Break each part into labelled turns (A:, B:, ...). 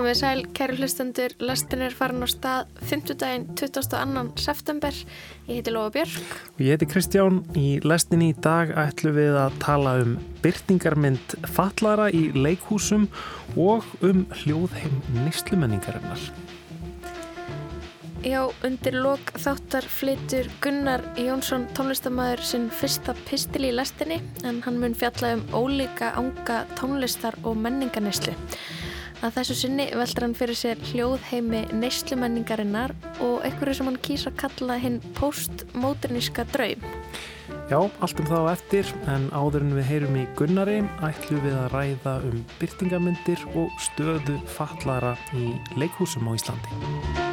A: Komið sæl, kæru hlustendur, lastin er farin á stað 5. daginn 22. september. Ég heiti Lóa Björk.
B: Og ég heiti Kristján. Í lastin í dag ætlum við að tala um byrtingarmynd fallara í leikhúsum og um hljóðheim nýstlumenningarinnar.
A: Já, undir lok þáttar flytur Gunnar Jónsson tónlistamæður sinn fyrsta pistil í lastinni en hann mun fjalla um ólíka ánga tónlistar og menninganislu. Að þessu sinni veldur hann fyrir sér hljóðheimi neyslumenningarinnar og einhverju sem hann kýsa að kalla hinn postmoderníska draum.
B: Já, allt um það á eftir, en áður en við heyrum í Gunnari ætlum við að ræða um byrtingamindir og stöðu fallara í leikhúsum á Íslandi.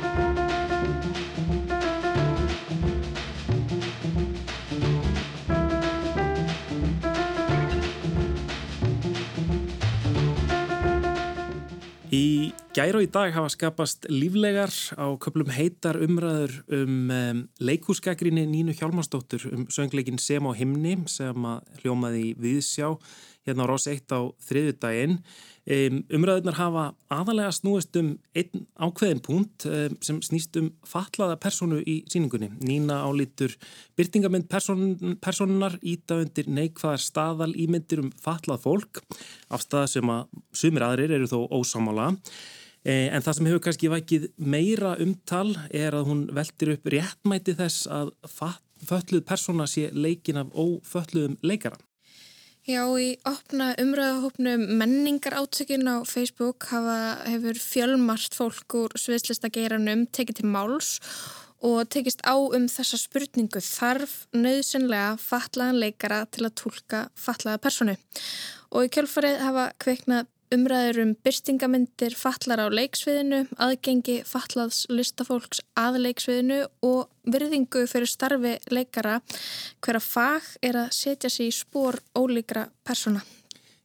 B: Í gæru í dag hafa skapast líflegar á köplum heitar umræður um, um leikúsgagrinni Nínu Hjálmarsdóttur um söngleikin Sem á himni sem hljómaði viðsjá hérna á Rós 1 á þriðu daginn. Um, umræðunar hafa aðalega snúist um einn ákveðin punkt um, sem snýst um fatlaða personu í síningunni. Nína álítur byrtingamind person, personunar íta undir neikvæðar staðal ímyndir um fatlað fólk af stað sem að sumir aðrir eru þó ósamála. E, en það sem hefur kannski vækið meira umtal er að hún veldir upp réttmæti þess að fölluð persona sé leikin af ófölluðum leikara.
A: Já, í opna umröðahópnum menningar átökin á Facebook hafa, hefur fjölmart fólk úr sviðslistageiranum tekið til máls og tekist á um þessa spurningu þarf nöðsynlega fatlaðan leikara til að tólka fatlaða personu. Og í kjölfarið hafa kveiknað umræður um byrstingamindir fallar á leiksviðinu, aðgengi fallaðs listafólks að leiksviðinu og virðingu fyrir starfi leikara hverja fag er að setja sér í spór ólíkra persóna.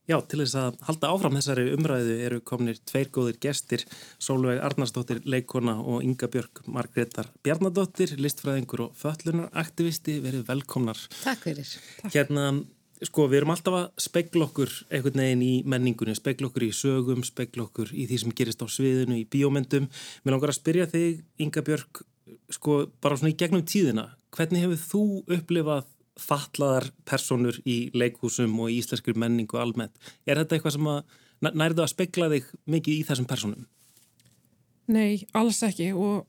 B: Já, til þess að halda áfram þessari umræðu eru komnir tveir góðir gestir, Sólveig Arnarsdóttir, leikona og Inga Björk Margreðar Bjarnadóttir, listfræðingur og föllunaraktivisti, verið velkomnar.
C: Takk fyrir.
B: Hérna, Sko við erum alltaf að spegla okkur einhvern veginn í menningunni, spegla okkur í sögum, spegla okkur í því sem gerist á sviðinu, í bíómyndum. Mér langar að spyrja þig, Inga Björk, sko bara svona í gegnum tíðina, hvernig hefur þú upplifað fatlaðar personur í leikhúsum og í íslenskri menningu almennt? Er þetta eitthvað sem að, nærðu að spegla þig mikið í þessum personum?
D: Nei, alls ekki og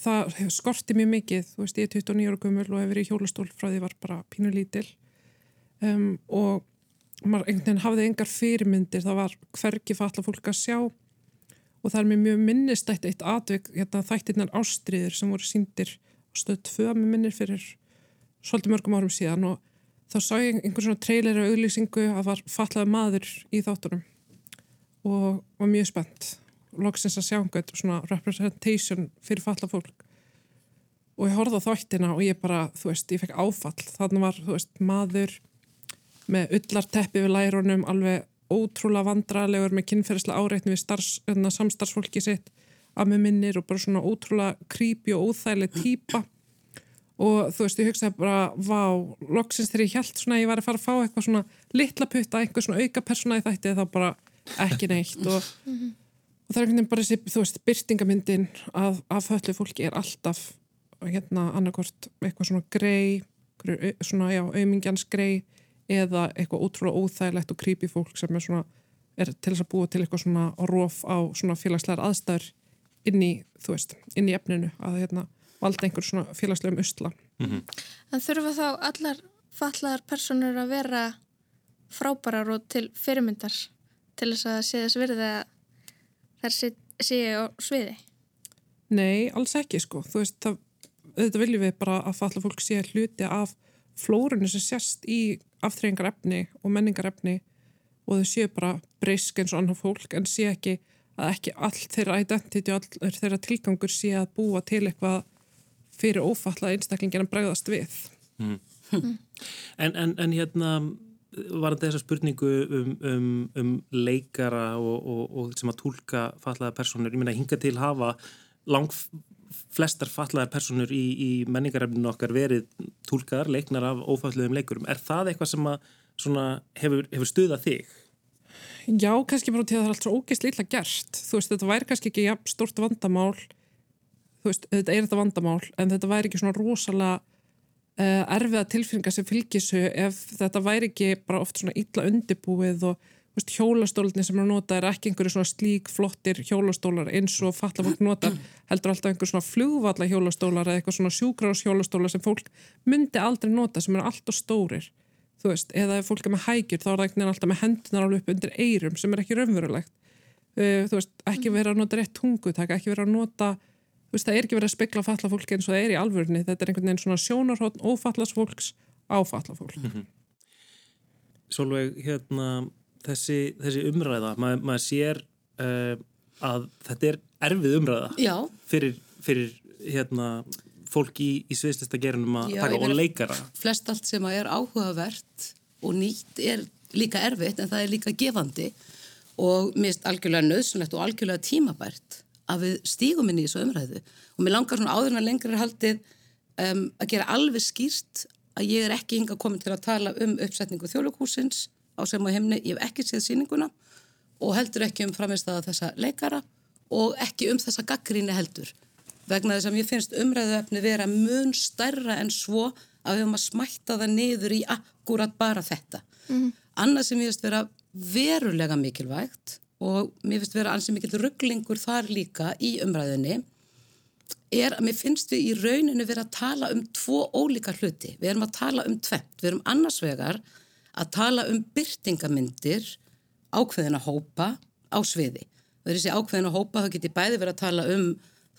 D: það skorti mjög mikið, þú veist ég er 29 ára gummul og hefur verið í hjólastól frá því var bara pínu lítill um, og maður einhvern veginn hafði engar fyrirmyndir, það var hvergi falla fólk að sjá. Og það er mér mjög minnistætt eitt atvik hérna, þættirnar ástriðir sem voru síndir stöð tvö með minnir fyrir svolítið mörgum árum síðan. Og þá sá ég einhvern svona trailer og auðlýsingu að var fallaði maður í þáttunum. Og var mjög spennt. Loksins að sjá einhvern svona representation fyrir falla fólk. Og ég horfði á þáttina og ég bara, þú veist, ég fekk áfall. Þannig var, þú veist, maður með ullarteppi við lærunum alveg ótrúlega vandralegur með kynferðislega áreitni við starfs, hérna, samstarfsfólki sitt að með minnir og bara svona ótrúlega creepy og óþægileg týpa. Og þú veist ég hugsaði bara vá, loksins þegar ég held svona ég var að fara að fá eitthvað svona litla putta eitthvað svona auka persóna í þætti þá bara ekki neitt. Og, og það er einhvern veginn bara þessi, þú veist, byrtingamyndin af, af höllu fólki er alltaf hérna annarkort eitthvað svona grei svona já, auðmingjans grei eða eitthvað ótrúlega óþægilegt og creepy fólk sem er, svona, er til þess að búa til eitthvað svona róf á svona félagslegar aðstæður inn í, þú veist, inn í efninu að hérna valda einhver svona félagslegum usla. Mm -hmm.
A: En þurfa þá allar fallaðar personur að vera frábærar og til fyrirmyndar til þess að sé þess virði að þær séu á sviði?
D: Nei, alls ekki sko. Þú veist, það, þetta viljum við bara að falla fólk sé hluti af flórunni sem sérst í aftreyingarefni og menningarefni og þau séu bara breysk eins og annar fólk en sé ekki að ekki all þeirra identity og all þeirra tilgangur sé að búa til eitthvað fyrir ófalla einstaklingin að bregðast við. Mm.
B: Mm. En, en, en hérna var þetta þessa spurningu um, um, um leikara og, og, og sem að tólka fallaða personur, ég minna hinga til hafa lang flestar fallaðar personur í, í menningarefninu okkar verið tólkaðar, leiknar af ófalluðum leikurum. Er það eitthvað sem hefur, hefur stuðað þig?
D: Já, kannski bara til að það er allt svo ógeist lilla gert. Þú veist, þetta væri kannski ekki ja, stort vandamál, þú veist, þetta er þetta vandamál, en þetta væri ekki svona rosalega uh, erfiða tilfinningar sem fylgisu ef þetta væri ekki bara oft svona illa undibúið og veist, hjólastólarnir sem er að nota er ekki einhverju svona slík flottir hjólastólar eins og falla fólk nota, heldur alltaf einhver svona flugvalla hjólastólar eða eitthvað svona sjúkrás hjólastólar sem fólk myndi aldrei nota sem eru alltaf stórir þú veist, eða ef fólk er með hægjur þá er það einhvern veginn alltaf með hendunar alveg upp undir eirum sem er ekki raunverulegt. Uh, þú veist, ekki vera að nota rétt tungutaka, ekki vera að nota þú veist, það er ekki verið að spekla falla fólki eins og það er í alvörni, þetta er einhvern veginn svona sjónarhótt
B: þessi, þessi umræða, Ma, maður sér uh, að þetta er erfið umræða
C: Já.
B: fyrir, fyrir hérna fólk í, í sviðslista gerunum að taka og leikara.
C: Flest allt sem er áhugavert og nýtt er líka erfitt en það er líka gefandi og finnst algjörlega nöðsynlegt og algjörlega tímabært að við stígum inn í þessu umræðu og mér langar svona áður en lengur er haldið um, að gera alveg skýrt að ég er ekki hinga komin til að tala um uppsetningu þjóðlökhúsins á sem og heimni, ég hef ekki séð síninguna og heldur ekki um framistæða þessa leikara og ekki um þessa gaggríni heldur vegna þess að mér finnst umræðuöfni vera mun stærra en svo að við höfum að smætta það niður í akkurat bara þetta. Mm -hmm. Annað sem ég finnst vera verulega mikilvægt og mér finnst vera ansið mikil rugglingur þar líka í umræðinni er að mér finnst við í rauninu vera að tala um tvo ólíka hluti. Við erum að tala um tvent. Við erum annars vegar að tala um byrtingamindir ákveðina hópa á sviði. Það er þessi ákveðina hópa, þá getur bæði verið að tala um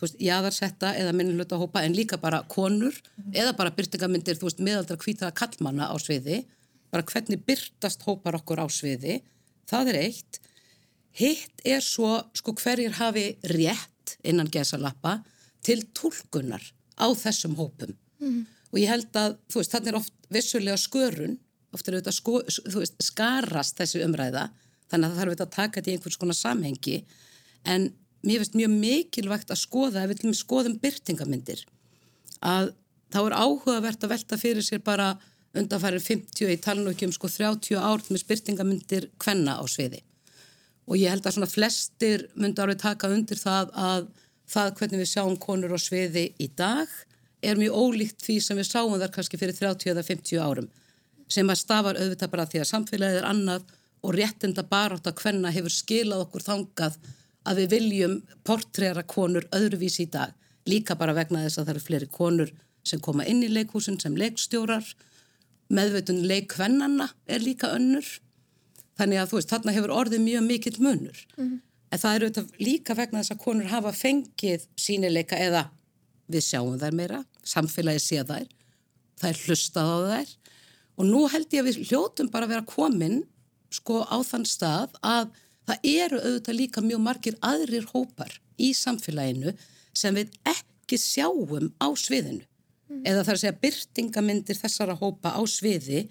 C: veist, jáðarsetta eða minnilöta hópa en líka bara konur mm. eða bara byrtingamindir, þú veist, miðaldra kvítaða kallmanna á sviði, bara hvernig byrtast hópar okkur á sviði það er eitt hitt er svo, sko, hverjir hafi rétt innan gesalappa til tólkunar á þessum hópum mm. og ég held að, þú veist, þannig er oft vissulega skörun, oft er þetta sko, veist, skarast þessi umræða þannig að það þarf þetta að taka þetta í einhvers konar samhengi. En mér finnst mjög mikilvægt að skoða ef við skoðum byrtingamindir að þá er áhugavert að velta fyrir sér bara undanfærir 50 í talinu ekki um sko 30 árt með byrtingamindir hvenna á sviði. Og ég held að svona flestir myndi árið taka undir það að það hvernig við sjáum konur á sviði í dag er mjög ólíkt því sem við sáum þar kannski fyrir 30 eða 50 árum sem að stafar auðvitað bara því að samfélagið er annað og réttinda barátt að hvenna hefur skilað okkur þangað að við viljum portræra konur öðruvísi í dag, líka bara vegna þess að það eru fleiri konur sem koma inn í leikhúsin sem leikstjórar, meðveitun leikkvennanna er líka önnur, þannig að þú veist, þarna hefur orðið mjög mikill munur. Mm -hmm. En það eru líka vegna þess að konur hafa fengið sínileika eða við sjáum þær meira, samfélagi sé þær, er hlustað á þær og nú held ég að við hljótum bara að vera komin sko á þann stað að það eru auðvitað líka mjög margir aðrir hópar í samfélaginu sem við ekki sjáum á sviðinu. Mm. Eða það er að segja byrtingamindir þessara hópa á sviði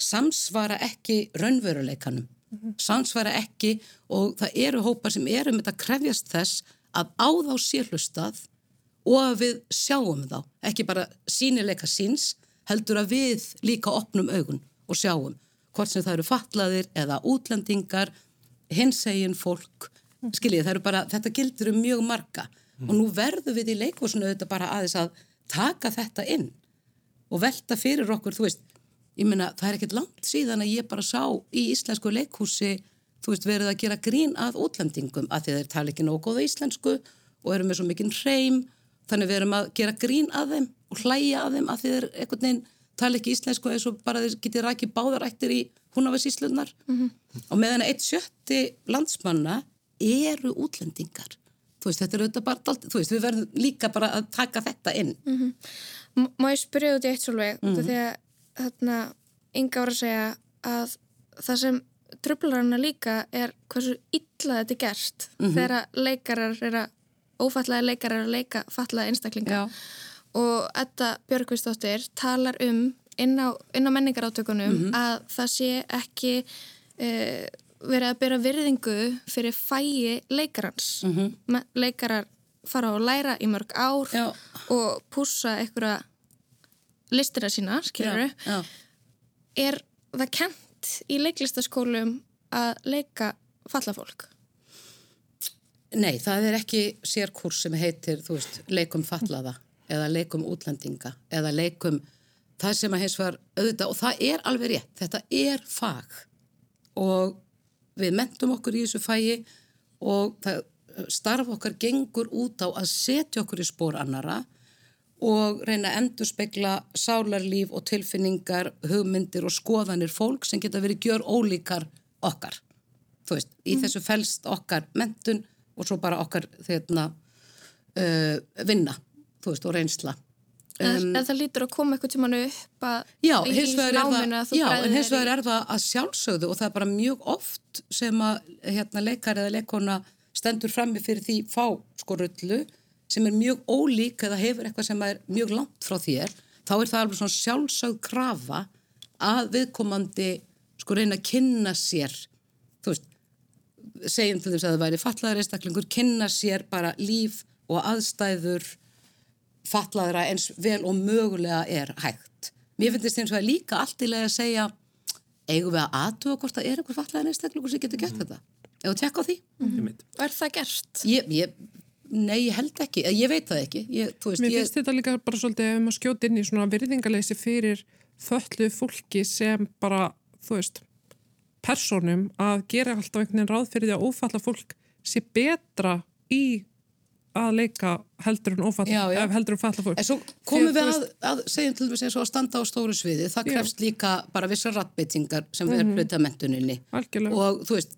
C: samsvara ekki raunveruleikanum. Mm. Samsvara ekki og það eru hópar sem eru með að krefjast þess að á þá sérlustað og að við sjáum þá. Ekki bara sínileika síns, heldur að við líka opnum augun og sjáum hvort sem það eru fatlaðir eða útlendingar hinsegin fólk, skiljið, þetta gildur um mjög marga mm. og nú verðum við í leikvúsinu auðvitað bara aðeins að taka þetta inn og velta fyrir okkur, þú veist, ég meina það er ekkert langt síðan að ég bara sá í íslensku leikhúsi, þú veist, verið að gera grín að útlendingum að þeir tala ekki nógu góða íslensku og eru með svo mikinn hreim, þannig við erum að gera grín að þeim og hlæja að þeim að þeir einhvern veginn tala ekki íslensku eins og bara þeir getið rækið báðarættir í húnafæsíslunar mm -hmm. og meðan eitt sjötti landsmanna eru útlendingar þú veist, þetta er auðvitað bara þú veist, við verðum líka bara að taka þetta inn mm
A: -hmm. Má ég spyrja út í eitt svolveg mm -hmm. þegar þarna ynga voru að segja að það sem tröflarna líka er hversu illa þetta er gert mhm. þegar leikarar er að ófallaði leikarar er að leika fallaði einstaklinga Já. og þetta Björgvistóttir talar um inn á, á menningarátökunum mm -hmm. að það sé ekki uh, verið að byrja virðingu fyrir fæi leikarans mm -hmm. leikarar fara að læra í mörg ár já. og púsa einhverja listina sína, skilur er það kent í leiklistaskólum að leika falla fólk?
C: Nei, það er ekki sérkurs sem heitir, þú veist, leikum fallaða eða leikum útlendinga eða leikum það sem að hins var auðvitað og það er alveg rétt, þetta er fag og við mentum okkur í þessu fagi og það, starf okkar gengur út á að setja okkur í spór annara og reyna að endur spekla sálarlíf og tilfinningar, hugmyndir og skoðanir fólk sem geta verið gjör ólíkar okkar. Þú veist, í mm. þessu fælst okkar mentun og svo bara okkar þeirna uh, vinna, veist, og reynsla.
A: Um, en það lítur að koma eitthvað tímanu upp
C: já, í náminu að þú
A: já,
C: en hins vegar er það að sjálfsögðu og það er bara mjög oft sem að hérna, leikar eða leikona stendur frammi fyrir því fá sko rullu sem er mjög ólík eða hefur eitthvað sem er mjög langt frá þér þá er það alveg svona sjálfsögð krafa að viðkomandi sko reyna að kynna sér segjum til þess að það væri fallaður einstaklingur kynna sér bara líf og aðstæður fatlaðra eins vel og mögulega er hægt. Mér finnst þetta eins og að líka allt í lega að segja eigum við að aðtuga hvort það er eitthvað fatlaðin einstaklega sem getur gert mm. þetta. Eða tjekka á því.
A: Mm. Og er það gert?
C: Ég, ég, nei, ég held ekki. Ég veit það ekki. Ég,
D: veist, Mér finnst þetta líka bara svolítið um að skjóta inn í svona virðingaleysi fyrir þöllu fólki sem bara, þú veist, personum að gera alltaf einhvern veginn ráð fyrir því að ófalla fólk sé betra í að leika heldur en ófall heldur en falla fólk
C: en svo komum við að, að segjum til þess að standa á stóru sviði það krefst já. líka bara vissar rattbeitingar sem mm -hmm. er hluta mentuninni og þú veist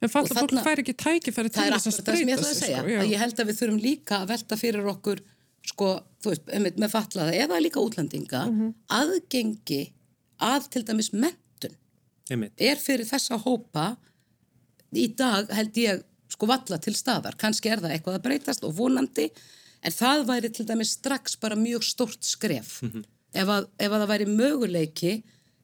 D: en falla fólk fær ekki tækifæri til þess að streyta
C: sig sko, ég held að við þurfum líka að velta fyrir okkur sko, þú veist, með, fallaða eða líka útlandinga mm -hmm. aðgengi að til dæmis mentun
B: Einmitt.
C: er fyrir þessa hópa í dag held ég sko valla til staðar, kannski er það eitthvað að breytast og vonandi, en það væri til dæmis strax bara mjög stort skref mm -hmm. ef, að, ef að það væri möguleiki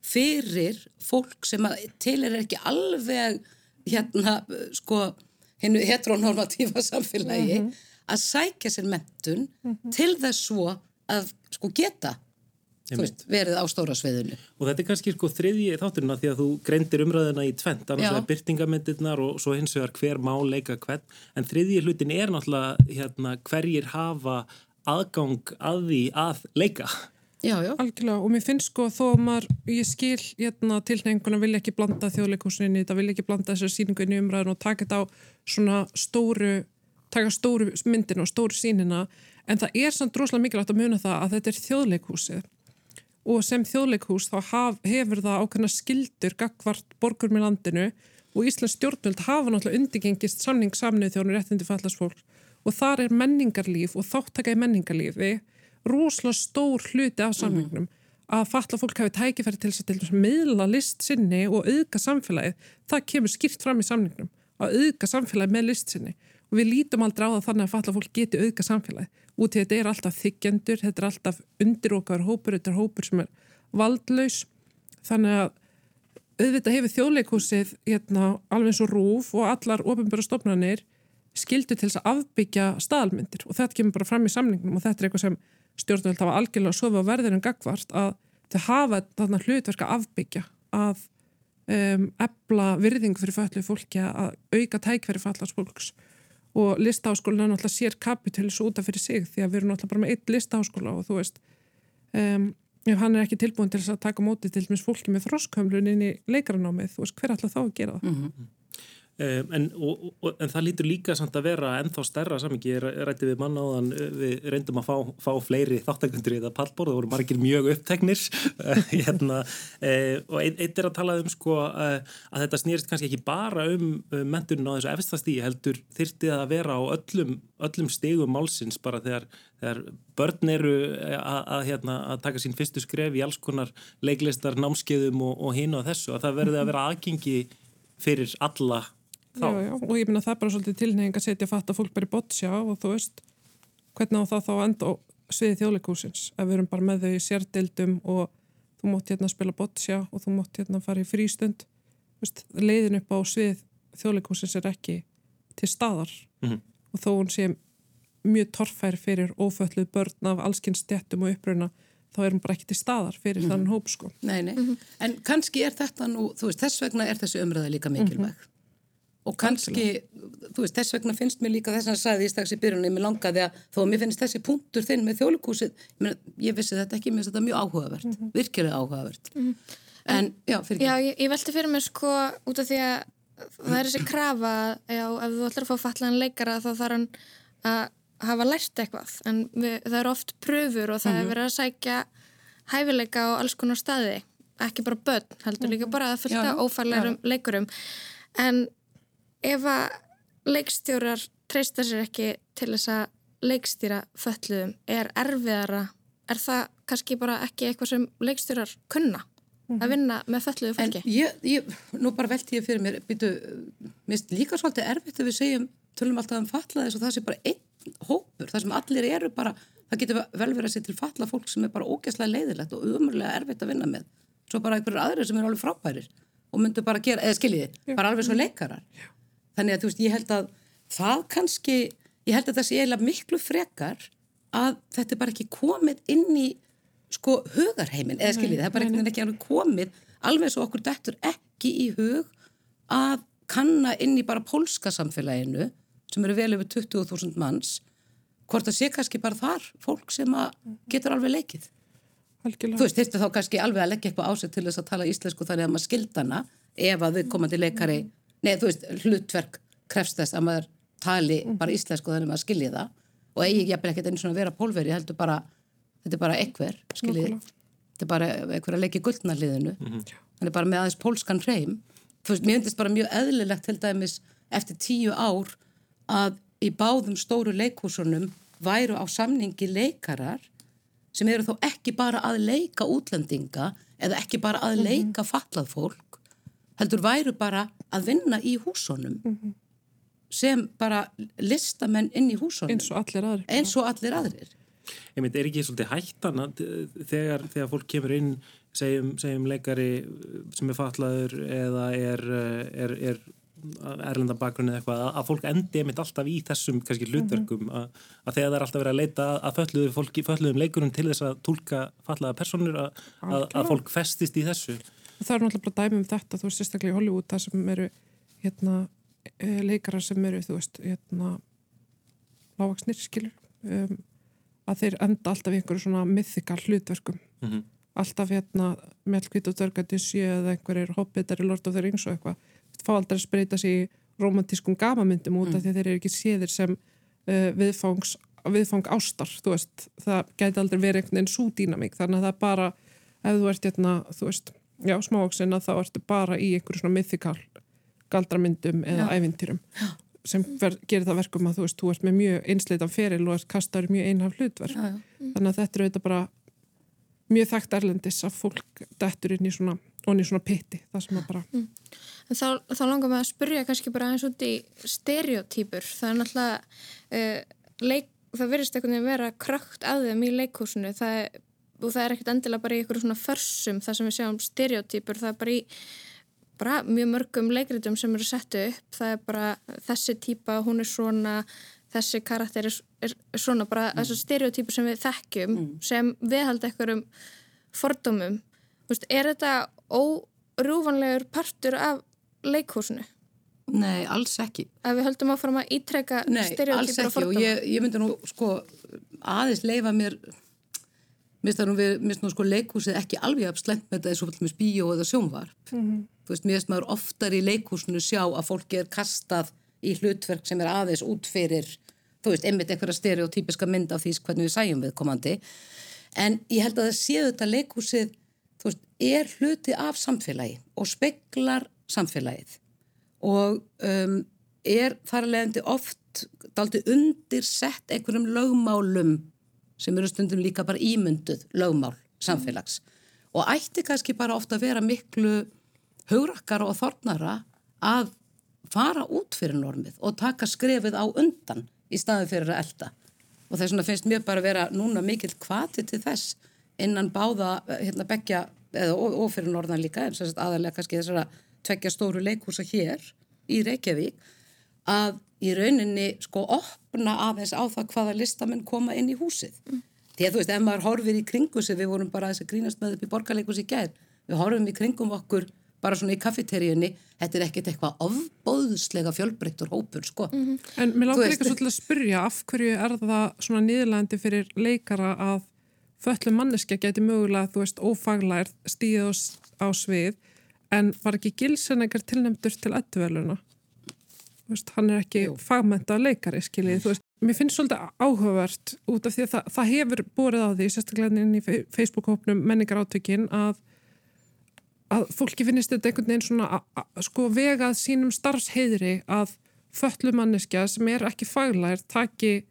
C: fyrir fólk sem til er ekki alveg hérna sko hennu heteronormatífa samfélagi mm -hmm. að sækja sér mentun mm -hmm. til þess svo að sko geta Veist, verið á stóra sveiðinu.
B: Og þetta er kannski sko þriðji þátturinn að því að þú greindir umræðina í tvent, annars vegar byrtingamyndirnar og svo hins vegar hver má leika hvern, en þriðji hlutin er náttúrulega hérna, hverjir hafa aðgang að því að leika.
C: Já, já.
D: Algjörlega og mér finnst sko þó að maður, ég skil hérna tilnefinguna vilja ekki blanda þjóðleikúsinni, það vilja ekki blanda þessar síningu inn í umræðinu og taka þetta á svona stóru, taka stóru myndinu og stóru sínina en það er samt droslega mikilvægt að muna það að þetta er þjóðleikúsið og sem þjóðleikhús þá haf, hefur það ákveðna skildur gagvart borgur með landinu og Íslands stjórnvöld hafa náttúrulega undirgengist samning samnið þjónur réttindi fallast fólk og þar er menningarlíf og þáttaka í menningarlífi rosalega stór hluti af samningnum mm -hmm. að falla fólk hafi tækifæri til þess að meðla list sinni og auðga samfélagið, það kemur skýrt fram í samningnum að auðga samfélagið með list sinni og við lítum aldrei á það þannig að falla fólk geti auðga samfélagið. Út í þetta er alltaf þykjendur, þetta er alltaf undir okkar hópur, þetta er hópur sem er valdlaus. Þannig að auðvitað hefur þjóðleikúsið hérna, alveg eins og rúf og allar ofinbæra stofnanir skildu til þess að afbyggja staðalmyndir. Og þetta kemur bara fram í samningum og þetta er eitthvað sem stjórnvöld hafa algjörlega að sofa verðinum gagvart að þau hafa þarna hlutverka afbyggja að um, ebla virðingu fyrir föllu fólki að auka tækveri fallars fólks og listaháskólinn er náttúrulega sér kapitulis út af fyrir sig því að við erum náttúrulega bara með eitt listaháskóla og þú veist um, ef hann er ekki tilbúin til að taka móti til dæmis fólki með þroskhömlun inn í leikaranámið, þú veist hver alltaf þá að gera það? Mm -hmm.
B: Um, en, og, og, en það lítur líka samt að vera ennþá stærra samingi, ég rætti við manna á þann við reyndum að fá, fá fleiri þáttakundur í það pallbór, það voru margir mjög uppteknir. Hérna, uh, og eitt ein er að tala um sko að þetta snýrst kannski ekki bara um uh, menturinn á þessu efstastíi heldur þyrti að vera á öllum, öllum stegum málsins bara þegar, þegar börn eru að, að, hérna, að taka sín fyrstu skref í alls konar leiklistar, námskeiðum og, og hinn og þessu. Að það verði að vera aðgengi fyrir alla
D: Já, já, og ég minna það er bara svolítið tilnefing að setja fatt að fólk beri bottsjá og þú veist hvernig á það þá enda sviði þjóðleikúsins ef við erum bara með þau í sérdildum og þú mótt hérna spila bottsjá og þú mótt hérna fara í frístund veist, leiðin upp á svið þjóðleikúsins er ekki til staðar mm -hmm. og þó hún sé mjög torfær fyrir ófölluð börn af allskynns stjættum og uppröuna þá er hún bara ekki til staðar fyrir mm -hmm. þann hóp sko.
C: Nei, nei, mm -hmm. en kannski er þetta nú, þú veist, þess vegna er þessi umræða líka mikilvæg og kannski, þú veist, þess vegna finnst mér líka þess að sagði ég strax í byrjunni, mér langaði að þó að mér finnst þessi punktur þinn með þjólikúsið, ég, ég vissi þetta ekki, mér finnst þetta mjög áhugavert, mm -hmm. virkilega áhugavert. Mm -hmm. En, já, fyrir
A: ekki. Já, ég, ég velti fyrir mér sko út af því að það er þessi krafa, já, ef þú ætlar að fá fallaðan leikara þá þarf hann að hafa lært eitthvað, en við, það er oft pröfur og það mm -hmm. er verið að sækja hæfileika á alls konar staði, ekki bara börn, heldur líka bara að fylgta ófærleirum leikurum, en ef að leikstjórar treysta sér ekki til þess að leikstýra fölluðum er erfiðara, er það kannski bara ekki eitthvað sem leikstjórar kunna? Að vinna með fölluðu fólki?
C: En ég, ég, nú bara velti ég fyrir mér, býtu, minnst líka svolítið erfitt að við segjum, tölum alltaf um fallaðis og það sé bara einn hópur, það sem allir eru bara, það getur vel verið að sé til falla fólk sem er bara ógæslega leiðilegt og umurlega erfitt að vinna með, svo bara einhverjur aðrir sem eru alveg frábærir og myndu bara gera, eða skiljiði, bara alveg svo leikarar. Já þannig að þú veist, ég held að það kannski, ég held að það sé eiginlega miklu frekar að þetta er bara ekki komið inn í sko hugarheimin, eða skiljið, það er bara ekki alveg komið, alveg svo okkur dettur ekki í hug að kanna inn í bara pólska samfélaginu sem eru vel yfir 20.000 manns hvort að sé kannski bara þar fólk sem getur alveg leikið Algjörlega. Þú veist, þetta þá kannski alveg að leggja eitthvað ásett til þess að tala íslensku þannig að maður skildana ef að við komandi leikari Nei, þú veist, hlutverk krefst þess að maður tali mm -hmm. bara íslensku þannig að maður skilji það og eigi ekki ekkert einu svona að vera pólveri, ég heldur bara þetta er bara ekver, skilji þetta er bara ekver að leggja guldnarliðinu mm -hmm. þannig bara með aðeins pólskan hreim þú veist, mér finnst bara mjög eðlilegt til dæmis eftir tíu ár að í báðum stóru leikhúsunum væru á samningi leikarar sem eru þó ekki bara að leika útlendinga eða ekki bara að mhm. leika fallað fólk heldur væru bara að vinna í húsunum mm -hmm. sem bara listamenn inn í húsunum
D: eins og allir aðrir,
C: eins og allir aðrir.
B: Ég myndi, er ekki svolítið hættan að þegar, þegar fólk kemur inn segjum, segjum leikari sem er fatlaður eða er, er, er erlenda bakgrunni eða eitthvað að fólk endi einmitt alltaf í þessum kannski hlutverkum mm -hmm. að, að þegar það er alltaf verið að leita að fölluðu fólki, fölluðum leikurum til þess að tólka fallaða personur að, að, að fólk festist í þessu
D: það er náttúrulega bara dæmi um þetta þú veist, sérstaklega í Hollywood það sem eru hérna, eh, leikarar sem eru þú veist, hérna lágaksnir, skilur um, að þeir enda alltaf í einhverju svona mythikal hlutverkum mm -hmm. alltaf hérna Melkvít og Dörgættissi eða einhverjir hobbitar í Lord of the Rings og eitthvað fá aldrei að spreita sér í romantískum gamamyndum út af mm. því að þeir eru ekki séðir sem uh, viðfangs, viðfang ástar, veist það gæti aldrei verið einhvern veginn svo dýnamík þannig að það bara, ef þú ert hérna, þú veist já, smávoksin að þá ertu bara í einhverju svona mythikal galdramyndum eða já. ævintýrum sem ver, gerir það verkum að þú veist, þú ert með mjög einsleitan feril og ert kastar mjög einhaf hlutverk já, mm. þannig að þetta er auðvitað bara mjög þekkt erlendis að fólk dettur inn í svona, onni svona pitti það sem að bara mm.
A: þá, þá langar maður að spurja kannski bara eins út í stereotýpur það er náttúrulega uh, leik, það verist einhvern veginn vera krökt að þeim í leikhúsinu það er og það er ekkert endilega bara í einhverju svona försum það sem við sjáum stereotýpur það er bara í bara mjög mörgum leikritum sem eru settu upp það er bara þessi típa, hún er svona þessi karakter er, er svona bara mm. þessu stereotýpur sem við þekkjum mm. sem viðhalda einhverjum fordómum Vist, er þetta órúvanlegur partur af leikhúsinu?
C: Nei, alls ekki.
A: Að við höldum áfram að ítrekka stereotýpur og fordóma?
C: Nei, alls ekki og ég, ég myndi nú sko aðeins leifa mér mér finnst nú sko leikhúsið ekki alveg afslengt með þetta eins og með bíó eða sjónvarp. Mm -hmm. þú veist, mér finnst maður oftar í leikhúsinu sjá að fólki er kastað í hlutverk sem er aðeins út fyrir þú veist, einmitt einhverja stereotypiska mynd af því hvernig við sæjum við komandi en ég held að það séu þetta leikhúsið þú veist, er hluti af samfélagi og speklar samfélagið. Og um, er þar að leiðandi oft daldi undir sett einhverjum lögmálum sem eru stundum líka bara ímynduð lögmál samfélags. Og ætti kannski bara ofta að vera miklu hugrakkara og þornara að fara út fyrir normið og taka skrefið á undan í staði fyrir að elda og þess vegna finnst mér bara að vera núna mikill kvati til þess innan báða hérna begja eða og, og fyrir norðan líka en aðalega kannski þessara tvekja stóru leikúsa hér í Reykjavík að í rauninni sko opna aðeins á það hvaða listamenn koma inn í húsið. Mm. Því að þú veist, ef maður horfir í kringu sig, við vorum bara að þess að grínast með upp í borgarleikus í gær, við horfum í kringum okkur bara svona í kaffeteríunni, þetta er ekkert eitthvað ofbóðslega fjölbreyttur hópur, sko. Mm -hmm.
D: En mér langar líka svolítið að spyrja af hverju er það svona niðurlegandi fyrir leikara að föllum manneskja geti mögulega, þú veist, ófaglær stíð á, svið en var ekki gilsennegar tilnæmdur til ættuveluna? Veist, hann er ekki fagmenta leikari, skiljið, þú veist. Mér finnst svolítið áhugavert út af því að það, það hefur borið á því, sérstaklega inn í Facebook-hópnum menningar átökin að að fólki finnist þetta einhvern veginn svona a- a- sko vegað sínum starfsheyðri að föllumanneskja sem er ekki faglær taki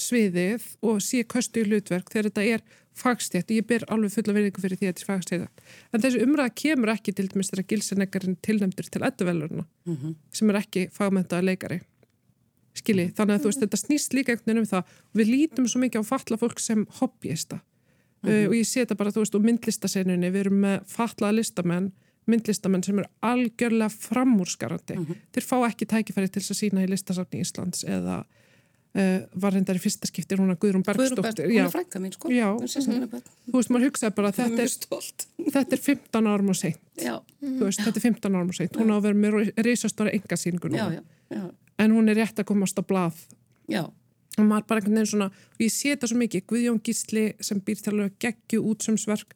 D: sviðið og sé köstu í hlutverk þegar þetta er fagstjætt ég ber alveg fulla verðingu fyrir því að þetta er fagstjætt en þessi umræða kemur ekki til dæmis þegar gilseneggarinn tilnæmdur til edduvelurna sem er ekki fagmentaða leikari. Skilji, þannig að þú veist þetta snýst líka einhvern veginn um það. Og við lítum svo mikið á fatla fólk sem hobbyista. Uh, og ég sé þetta bara, þú veist, og myndlistasenunni. Við erum með fatlaða listamenn myndlistamenn sem eru algjörlega framúrskarandi. Þeir fá ekki tækifæri til að sína í listasafni Íslands eða var reyndar í fyrsta skipti hún að Guðrún
C: Guðrún Berg,
D: Bergsdóttir.
C: hún
D: Já,
C: er frænka mín, sko.
D: Já.
C: Sérstaklega börn.
D: þú veist, maður hugsaði bara þetta er, þetta er 15 árum og seint.
C: Já,
D: Þú veist, þetta er 15 árum og seint. Hún á að vera með reysastóra engasýningu
C: já, já, já,
D: En hún er rétt að komast á blað
C: já,
D: og maður bara einhvern veginn svona og ég sé þetta svo mikið, Guðjón Gísli sem býr til að geggju útsumsverk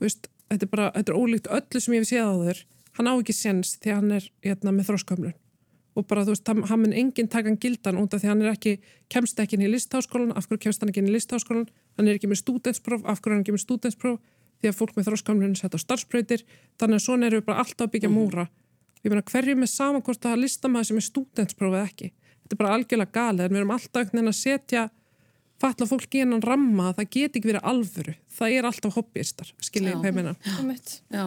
D: veist, þetta er bara, þetta er ólíkt öllu sem ég hef séð á þur, hann á ekki séns því hann er hérna, með þróskömmlun og bara þú veist, hann, hann mun enginn taka hann gildan út af því að hann er ekki, kemst ekki inn í listháskólan, af hverju kemst hann ekki inn í listháskólan hann er ekki með stúdenspróf, af hverju er hann ekki með stúdenspróf því að fólk með þróskömmlun setja á starfsbreytir, þannig að svona erum við bara alltaf að byggja múra. Ég meina hverju með saman hvort það listamæður sem er stúdenspróf eða ekki? Þetta er bara algjörlega galið. En við erum alltaf einhvern veginn að setja fatla fólk í hennan ramma það geti ekki verið alvöru. Það er alltaf hobbyistar, skiljið
C: Já.
D: hvað ég meina
A: Einmitt.
C: já,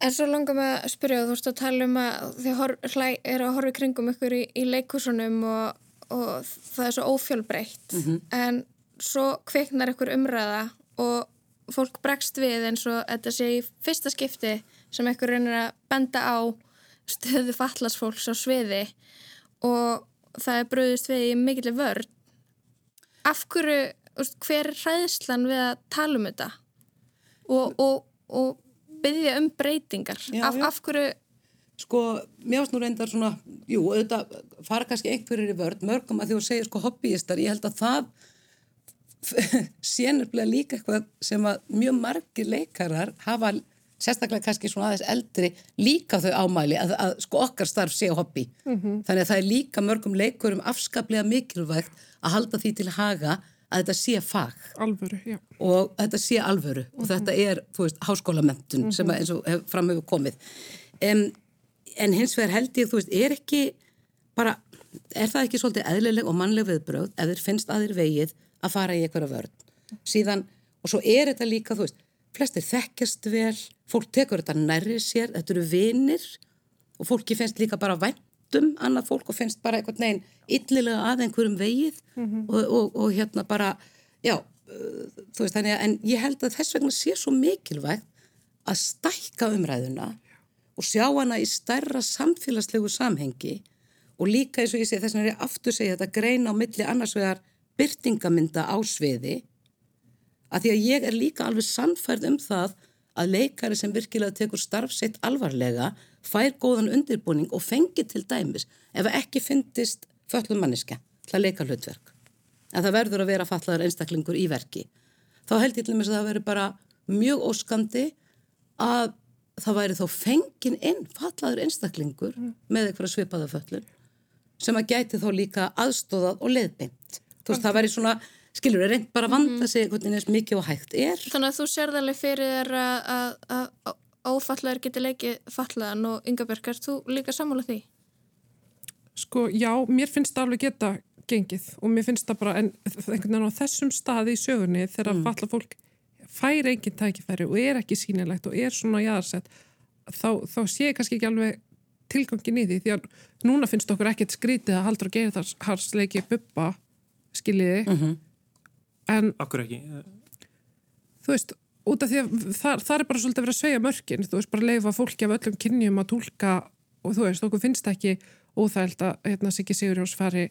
A: En svo langar mig að spyrja, þú veist að tala um að þið hor, hlæ, er að horfa kringum ykkur í, í leikúsunum og, og það er svo ófjölbreytt. En svo kveiknar ykkur umræða og fólk bregst við eins og þetta sé í fyrsta skipti sem ykkur reynir að benda á stöðu fallasfólks á sviði og það er bröðist við í mikill vörn. Af hverju, hver er hræðslan við að tala um þetta? Og, og, og byggja um breytingar?
C: Já,
A: af,
C: já.
A: af hverju
C: sko, mér finnst nú reyndar svona, jú, auðvitað fara kannski einhverjir í vörð, mörgum að því að segja sko hobbyistar, ég held að það sé nefnilega líka eitthvað sem að mjög margir leikarar hafa sérstaklega kannski svona aðeins eldri líka þau ámæli að, að sko okkar starf sé hobby. Þannig að það er líka mörgum leikurum afskaplega mikilvægt að halda því til haga að þetta sé fag.
D: Alvöru, já.
C: Og þetta sé alvöru. Og þetta er, þú veist, háskólamentun sem að eins og hef, fram hefur komið. En, en hins vegar held ég, þú veist, er ekki bara, er það ekki svolítið eðlileg og mannleg viðbröð ef þeir finnst að þeir vegið að fara í einhverja vörn? Síðan, og svo er þetta líka, þú veist flestir þekkjast vel, fólk tekur þetta nærri sér, þetta eru vinir og fólki finnst líka bara vænt um annað fólk og finnst bara einhvern veginn illilega að einhverjum vegið og, og, og hérna bara, já, uh, þú veist þannig að, en ég held að þess vegna sé svo mikilvægt að stækka umræðuna og sjá hana í stærra samfélagslegu samhengi og líka eins og ég segi þess vegna er ég aftur segja þetta greina á milli annars vegar byrtingamynda á sviði að því að ég er líka alveg sannfærð um það að leikari sem virkilega tekur starf sitt alvarlega fær góðan undirbúning og fengi til dæmis ef ekki fyndist föllum manniska til að leika hlutverk. En það verður að vera fallaður einstaklingur í verki. Þá held ég til dæmis að það veri bara mjög óskandi að það væri þá fengin inn fallaður einstaklingur með eitthvað svipaða föllun sem að gæti þá líka aðstóðað og leiðbeint. Þú veist, það væri svona, skilur, er reynd bara að vanda sig einhvern veginn eins mikið og hægt er.
A: Þannig að þú sérð alveg fyrir þér að, að, að, að ófallaður geti leikið fallaðan og Ingeborg, er þú líka sammála því?
D: Sko, já, mér finnst það alveg geta gengið og mér finnst það bara, en einhvern veginn á þessum staði í sögunni þegar mm. falla fólk fær engin tækifæri og er ekki sínilegt og er svona jáðarsett, þá, þá sé ég kannski ekki alveg tilgangin í því því að núna finnst okkur ekkert skrítið að haldur að gera þar hars leiki buppa, skiljiði,
C: Mhm.
D: en
B: Akkur ekki.
D: þú veist, út af því að það, það er bara svolítið að vera að segja mörkin, þú veist, bara leifa fólki af öllum kynjum að tólka og þú veist, okkur finnst ekki óþægild að hérna Siggi Sigurjóns fari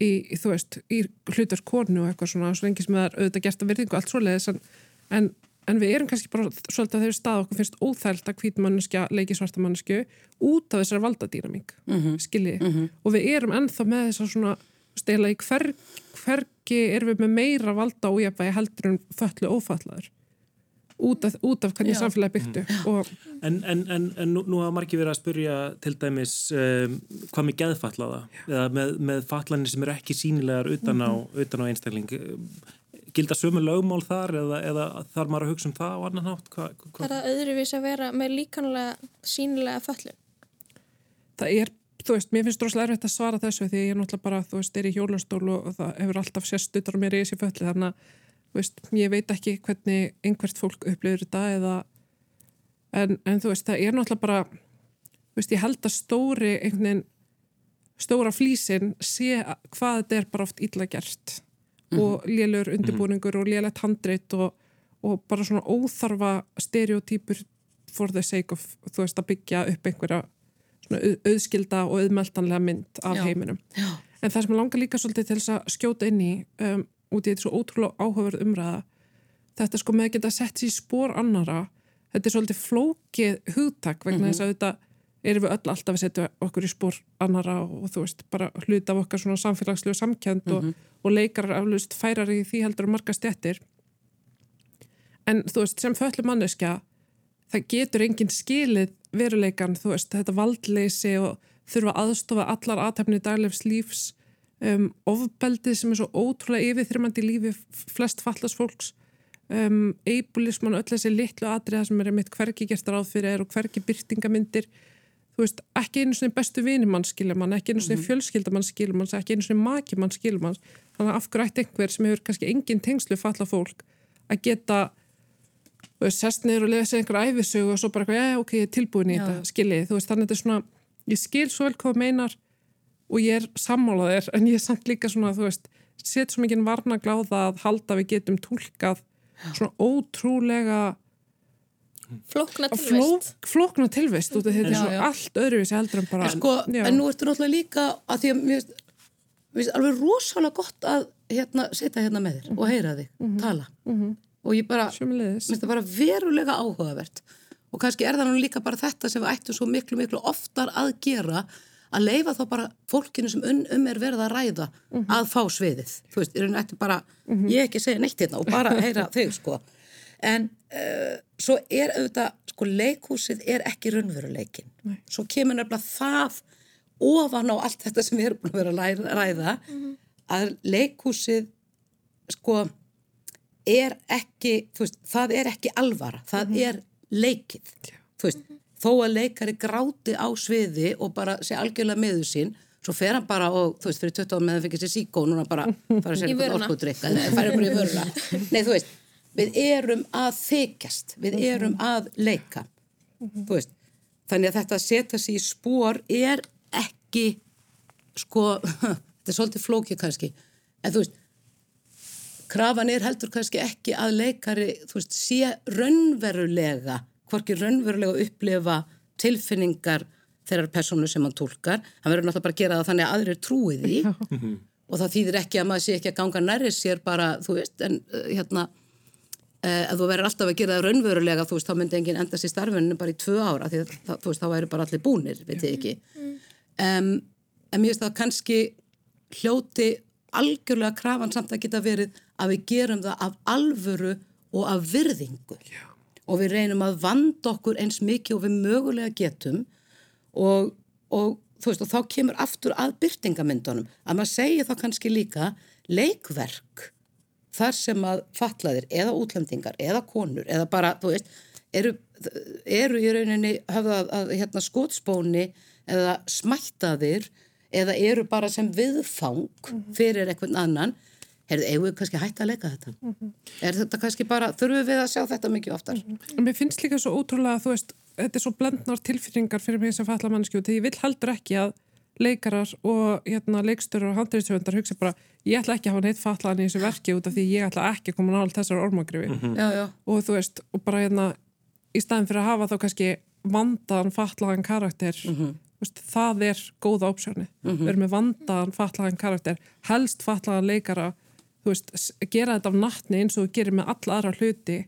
D: í, í, þú veist, í hlutur konu og eitthvað svona, svo lengi sem það er auðvitað gert að virðingu allt svoleiðis en, en en við erum kannski bara svolítið að þeirri stað okkur finnst óþælt að hvít manneskja leiki svarta mannesku út af þessari valdadýramík mm -hmm. skilji, mm -hmm. og við erum ennþá með þessar svona, stela í hver, hvergi erum við með meira valda ójafægi heldur en föllu ófallaður út af, út af hvernig samfélagi byggtu og...
B: En, en, en, en nú, nú hafa margir verið að spurja til dæmis um, hvað með geðfallaða eða með, með fallanir sem eru ekki sínilegar utan á, mm -hmm. utan á einstakling gilda sömu lögmál þar eða, eða þar maður að hugsa um það á annan hva?
A: Það er að öðruvís að vera með líkanlega sínilega föllum?
D: Það er, þú veist, mér finnst droslega erfitt að svara þessu því ég er náttúrulega bara, þú veist, er í hjólastól og það hefur alltaf sérstutar mér í þessi fölli þannig að, veist, ég veit ekki hvernig einhvert fólk upplifir þetta eða, en, en þú veist, það er náttúrulega bara, veist, ég held að stóri veginn, stóra flísin sé hvað þetta er bara oft illa gert mm -hmm. og lélur undirbúningur mm -hmm. og lélætt handreitt og, og bara svona óþarfa stereotýpur for the sake of, þú veist, að byggja upp einhverja svona auðskilda og auðmeltanlega mynd af Já. heiminum. Já. En það sem langar líka svolítið til þess að skjóta inn í um, út í þetta svo ótrúlega áhugaverð umræða þetta sko með að geta sett sér spór annara, þetta er svolítið flókið hugtak vegna mm -hmm. þess að þetta erum við öll alltaf að setja okkur í spór annara og þú veist, bara hluta af okkar svona samfélagslegu samkjönd mm -hmm. og mhm og leikarar aflust færar í því heldur um marga stjættir en þú veist sem föllum manneskja það getur enginn skilið veruleikan þú veist þetta valdleysi og þurfa aðstofa allar aðtæfni daglefs lífs um, ofbeldið sem er svo ótrúlega yfirþrymandi lífi flest fallast fólks um, eibulisman öll þessi litlu atriða sem er mitt hverki gert ráð fyrir er og hverki byrtingamindir þú veist, ekki einu svona bestu vinimann skilur mann, ekki einu svona mm -hmm. fjölskyldamann skilur mann, ekki einu svona makimann skilur mann þannig að afgrætt einhver sem hefur kannski engin tengslu falla fólk að geta sest niður og lesa einhver æfisög og svo bara, já, ok, tilbúin í já. þetta skilið, þú veist, þannig að þetta er svona ég skil svo vel hvað meinar og ég er sammálaðir, en ég er samt líka svona, þú veist, set svo mikið varna gláða að halda við getum tólkað svona ótrúlega
A: Flókna tilvist.
D: Flók, flókna tilvist og þetta er svo allt öðruvísi heldur en bara...
C: En, sko, en nú ertu náttúrulega líka að því að mér finnst alveg rosalega gott að hérna, setja hérna með þér mm -hmm. og heyra þig, mm -hmm. tala. Mm -hmm. Og ég bara, finnst það bara verulega áhugavert. Og kannski er það nú líka bara þetta sem við ættum svo miklu, miklu oftar að gera að leifa þá bara fólkinu sem um, er verið að ræða mhm. að fá sviðið. Þú veist, er bara, mhm. ég ekki segja neitt hérna og bara heyra þig sko en uh, svo er auðvitað, sko leikhúsið er ekki raunveruleikin Nei. svo kemur nefnilega það ofan á allt þetta sem við erum búin að vera að ræða mm -hmm. að leikhúsið sko er ekki, þú veist, það er ekki alvara, það mm -hmm. er leikið, þú veist, mm -hmm. Þó að leikari gráti á sviði og bara sé algjörlega meðu sín svo fer hann bara og, þú veist, fyrir 20 ára með það fikk sér síkó, núna bara fara sér eitthvað orkudrykka, það færi bara í vörla Nei, þú veist, við erum að þykjast, við erum að leika mm -hmm. þannig að þetta að setja sér í spór er ekki sko, þetta er svolítið flókið kannski, en þú veist krafan er heldur kannski ekki að leikari, þú veist, sé raunverulega, hvorki raunverulega upplifa tilfinningar þeirrar persónu sem hann tólkar hann verður náttúrulega bara að gera það þannig að aðrir trúi því. Og það þýðir ekki að maður sé ekki að ganga nærri sér bara, þú veist, en uh, hérna Uh, ef þú verður alltaf að gera það raunverulega þú veist, þá myndi enginn endast í starfinu bara í tvö ára því að þú veist, þá væri bara allir búnir veit ég ekki. Um, en mér finnst það kannski hljóti algjörlega krafan samt að geta verið að við gerum það af alvöru og af virðingu. Já. Og við reynum að vanda okkur eins mikið og við mögulega getum. Og, og þú veist, og þá kemur aftur að byrtingamyndunum að maður segja þá kannski líka leikverk þar sem að fatlaðir eða útlendingar eða konur eða bara, þú veist, eru, eru í rauninni höfðað að hérna, skótspóni eða smættaðir eða eru bara sem viðfang mhm. fyrir einhvern annan Herðu, eigum við kannski hægt að leika þetta? Mm -hmm. Er þetta kannski bara, þurfum við að sjá þetta mikið oftar? Mm
D: -hmm. Mér finnst líka svo ótrúlega, þú veist, þetta er svo blendnar tilfinningar fyrir mig sem falla mannskjóð, því ég vil heldur ekki að leikarar og hérna, leikstöru og handreitstöfundar hugsa bara ég ætla ekki að hafa neitt fatlaðan í þessu verki út af því ég ætla ekki að koma nála þessar ormagrifi mm
C: -hmm.
D: og þú veist, og bara hérna í staðin fyrir að hafa þá kannski vandaðan fatlaðan karakter mm -hmm. veist, það er góða ópsjóni mm -hmm. við erum með vandaðan fatlaðan karakter helst fatlaðan leikara veist, gera þetta af nattni eins og þú gerir með alla aðra hluti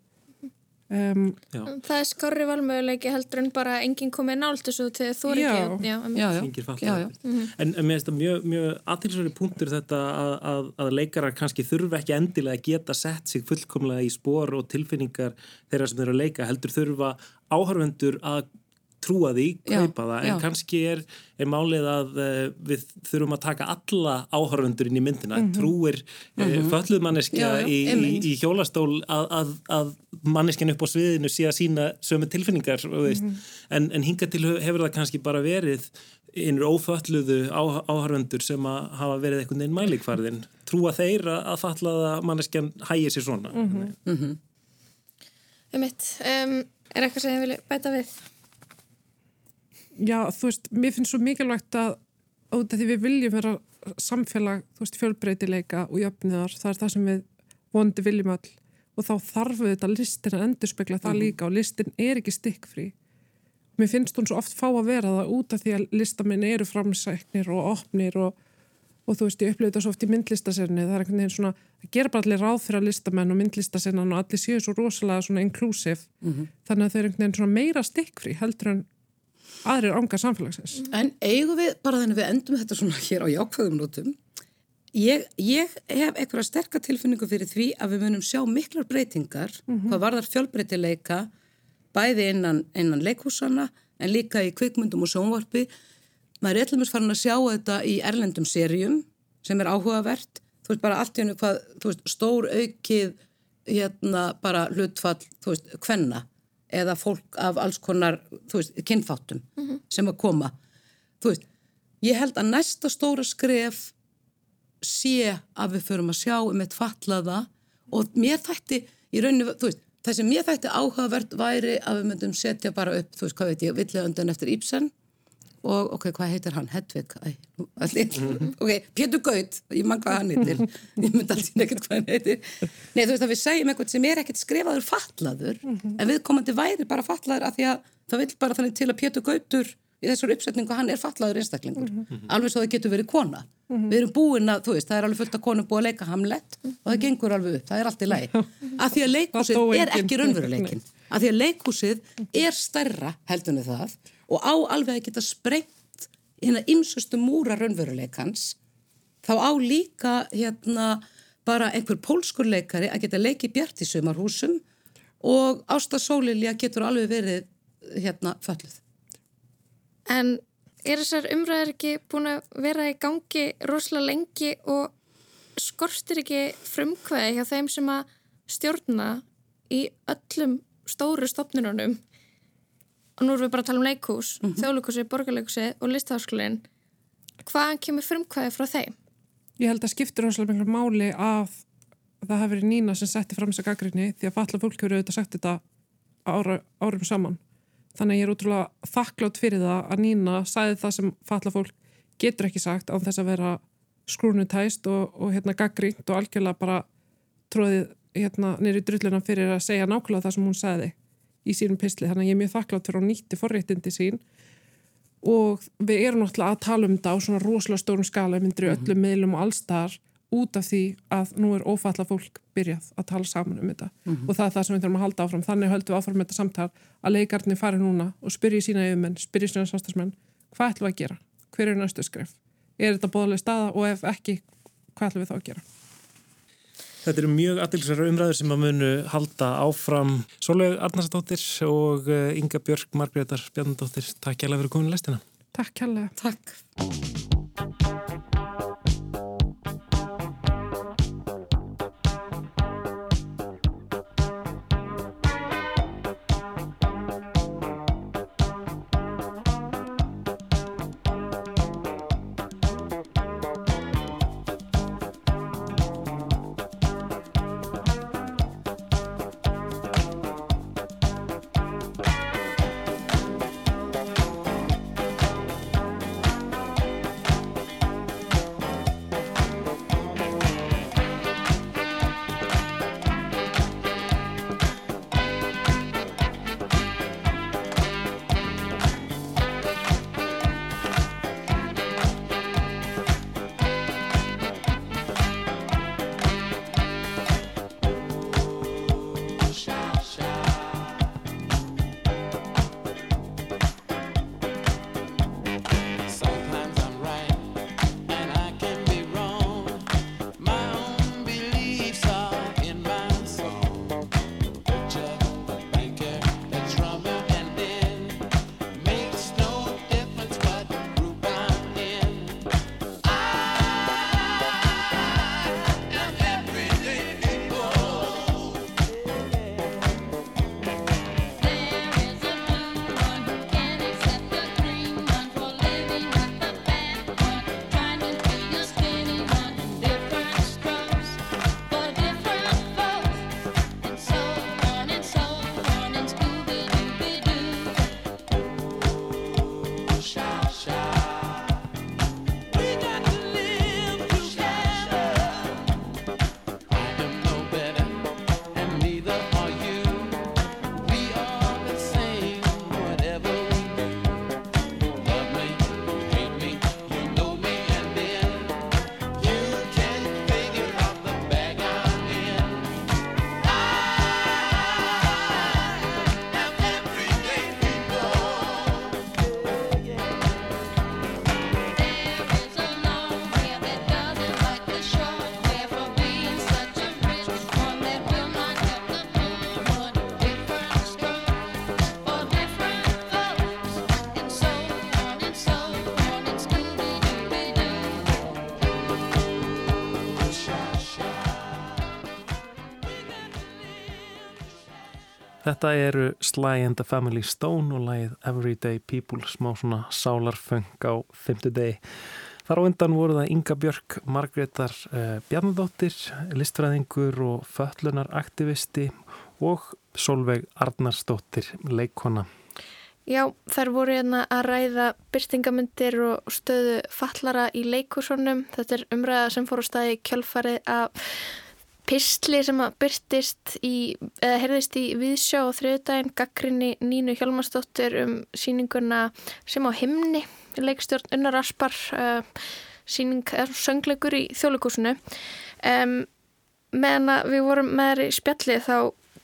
D: Um,
A: það er skári valmöguleiki heldur en bara enginn komið nált þessu til þú er ekki já.
C: Já, já.
B: Fatlaðir.
C: já.
B: En, en mér finnst það mjög, mjög aðtilsverði punktur þetta að, að, að leikarar kannski þurfa ekki endilega að geta sett sig fullkomlega í spór og tilfinningar þeirra sem þeir eru að leika heldur þurfa áhörvendur að trúa því,
C: Já,
B: kaupa það en
C: já.
B: kannski er, er málið að uh, við þurfum að taka alla áhörvendur inn í myndina,
C: Mhm.
B: trúir uh, fölluð manneskja
C: Já, já,
B: í, í, í hjólastól að, að, að manneskjan upp á sviðinu sé að sína sömu tilfinningar mm
C: Mhm.
B: en, en hinga til hefur það kannski bara verið innur ófölluðu á, áhörvendur sem að hafa verið einhvern veginn mælikvarðin trúa þeir að, að fallaða manneskjan hægir sér svona?
A: Einmitt. Um, er eitthvað sem ég vilja bæta við
D: já, þú veist, mér finnst svo mikilvægt að út af því við viljum vera samfélag, þú veist, fjölbreytileika og jöfniðar, það er það sem við vondi viljum öll. Og þá þarf við þetta listin að endurspegla það líka og listin er ekki stikkfrí. Mér finnst hún svo oft fá að vera það út af því að listamenn eru framsæknir og opnir og, og þú veist, ég upplifði það svo oft í myndlistasenni það er einhvern veginn svona, það gera bara allir ráð fyrir að listamenn og myndlistasennan og allir séu svo rosalega svona inclusive. Þannig að þau eru einhvern veginn svona meira stikkfrí heldur en aðrir ánga samfélagsins.
C: En eigum við, bara þannig við endum þetta svona hér á jákvæðum nótum, ég, ég hef eitthvað sterka tilfinningu fyrir því að við munum sjá miklar breytingar hvað varðar fjölbreytileika bæði innan, innan leikhúsana en líka í kvikmyndum og sjónvarpi. Maður er eitthvað farin að sjá þetta í erlendum serjum sem er áhugavert. Þú veist bara allt í hennu hvað, þú veist, stór aukið hérna bara hlutfall, þú veist, kvenna eða fólk af alls konar, þú veist, kynfáttum sem að koma. Veist, ég held að næsta stóra skref sé að við förum að sjá um eitt fatlaða og mér þætti í rauninu, þú veist, það sem mér þætti áhugavert væri að við myndum setja bara upp, þú veist, hvað veit ég, villega undan eftir Íbsen og ok, hvað heitir hann? Hedvig? Allir, ok, Pétur Gaut, ég mann hvað hann heitir, ég myndi alltaf ekkert hvað hann heitir. Nei, þú veist að við segjum eitthvað sem er ekkert skrifaður fatlaður, en viðkomandi væri bara fatlaður af því að það vil bara þannig til að Pétur Gautur í þessar uppsetningu hann er fatlaður einstaklingur, alveg svo það getur verið kona. Við erum búin að, þú veist, það er alveg fullt af konum búið að leika Hamlet og það gengur alveg upp, það er allt í lagi. Af því að leikhúsið er ekki raunveruleikin. Af því að leikhúsið er stærra heldur en það og á alveg að geta sprengt hérna ymsustu múra raunveruleikans þá á líka hérna bara einhver pólskur leikari að geta leikið bjart í sumarhúsum og Ásta Sólilja getur alveg verið hérna fölluð.
A: En er þessar umræðir ekki búin að vera í gangi rosalega lengi og skortir ekki frumkvæði hjá þeim sem að stjórna í öllum stóru stopnununum og nú erum við bara að tala um leikhús, mm -hmm. þjóðleikhúsi, borgarleikhúsi og listháskólinn hvaðan kemur frumkvæði frá þeim?
D: Ég held að skiptir rosalega miklu máli að það hafi verið Nína sem setti fram þessa gaggrinni því að falla fólk hefur auðvitað sagt þetta ára, árum saman. Þannig að ég er útrúlega þakklátt fyrir það að Nína sagði það sem falla fólk getur ekki sagt á þess að vera skrúnutæst og, og hérna gaggrínt og algjörlega bara tróðið hérna nýri drulluna fyrir að segja nákvæmlega það sem hún sagði í sínum pisli. Þannig að ég er mjög þakklátt fyrir að hún nýtti forréttindi sín. Og við erum náttúrulega að tala um þetta á svona rosalega stórum skala myndir í öllum miðlum og allstar út af því að nú er ófalla fólk byrjað að tala saman um þetta. Og það er það sem við þurfum að halda áfram. Þannig höldum við áfram með þetta samtal að leikarnir fari núna og spyrja sína yfirmenn, spyrja sína samstagsmenn hvað ætlum við að gera, hver er næstu skref? Er þetta bóðalega staða og ef ekki hvað ætlum við þá að gera
B: Þetta eru mjög aðtilsverður umræður sem að munu halda áfram Sólveig Arnarsdóttir og eh, Inga Björk Margreðar Bjarnadóttir. Takk hjá fyrir komin lestina.
D: Takk kærlega
C: Takk.
B: Þetta eru Sly and the Family Stone og lagið Everyday People, smá svona sálarfeng á fymtu degi. Þar á undan voru það Inga Björk, Margreðar eh, Bjarnadóttir, listfræðingur og föllunaraktivisti og Solveig Arnarsdóttir, leikona.
A: Já, þær voru hérna að ræða byrstingamundir og stöðu fallara í leikursonum. Þetta er umræða sem fór á staði kjölfarið af pistli sem að byrtist í, eða herðist í viðsjá og þriðdægin gaggrinni Nínu Hjálmarsdóttir um síninguna sem á himni, leikstjórn Unnar Aspar, uh, síning, söngleikur í þjóðleikursunu. Um, meðan við vorum með þeirri spjalli þá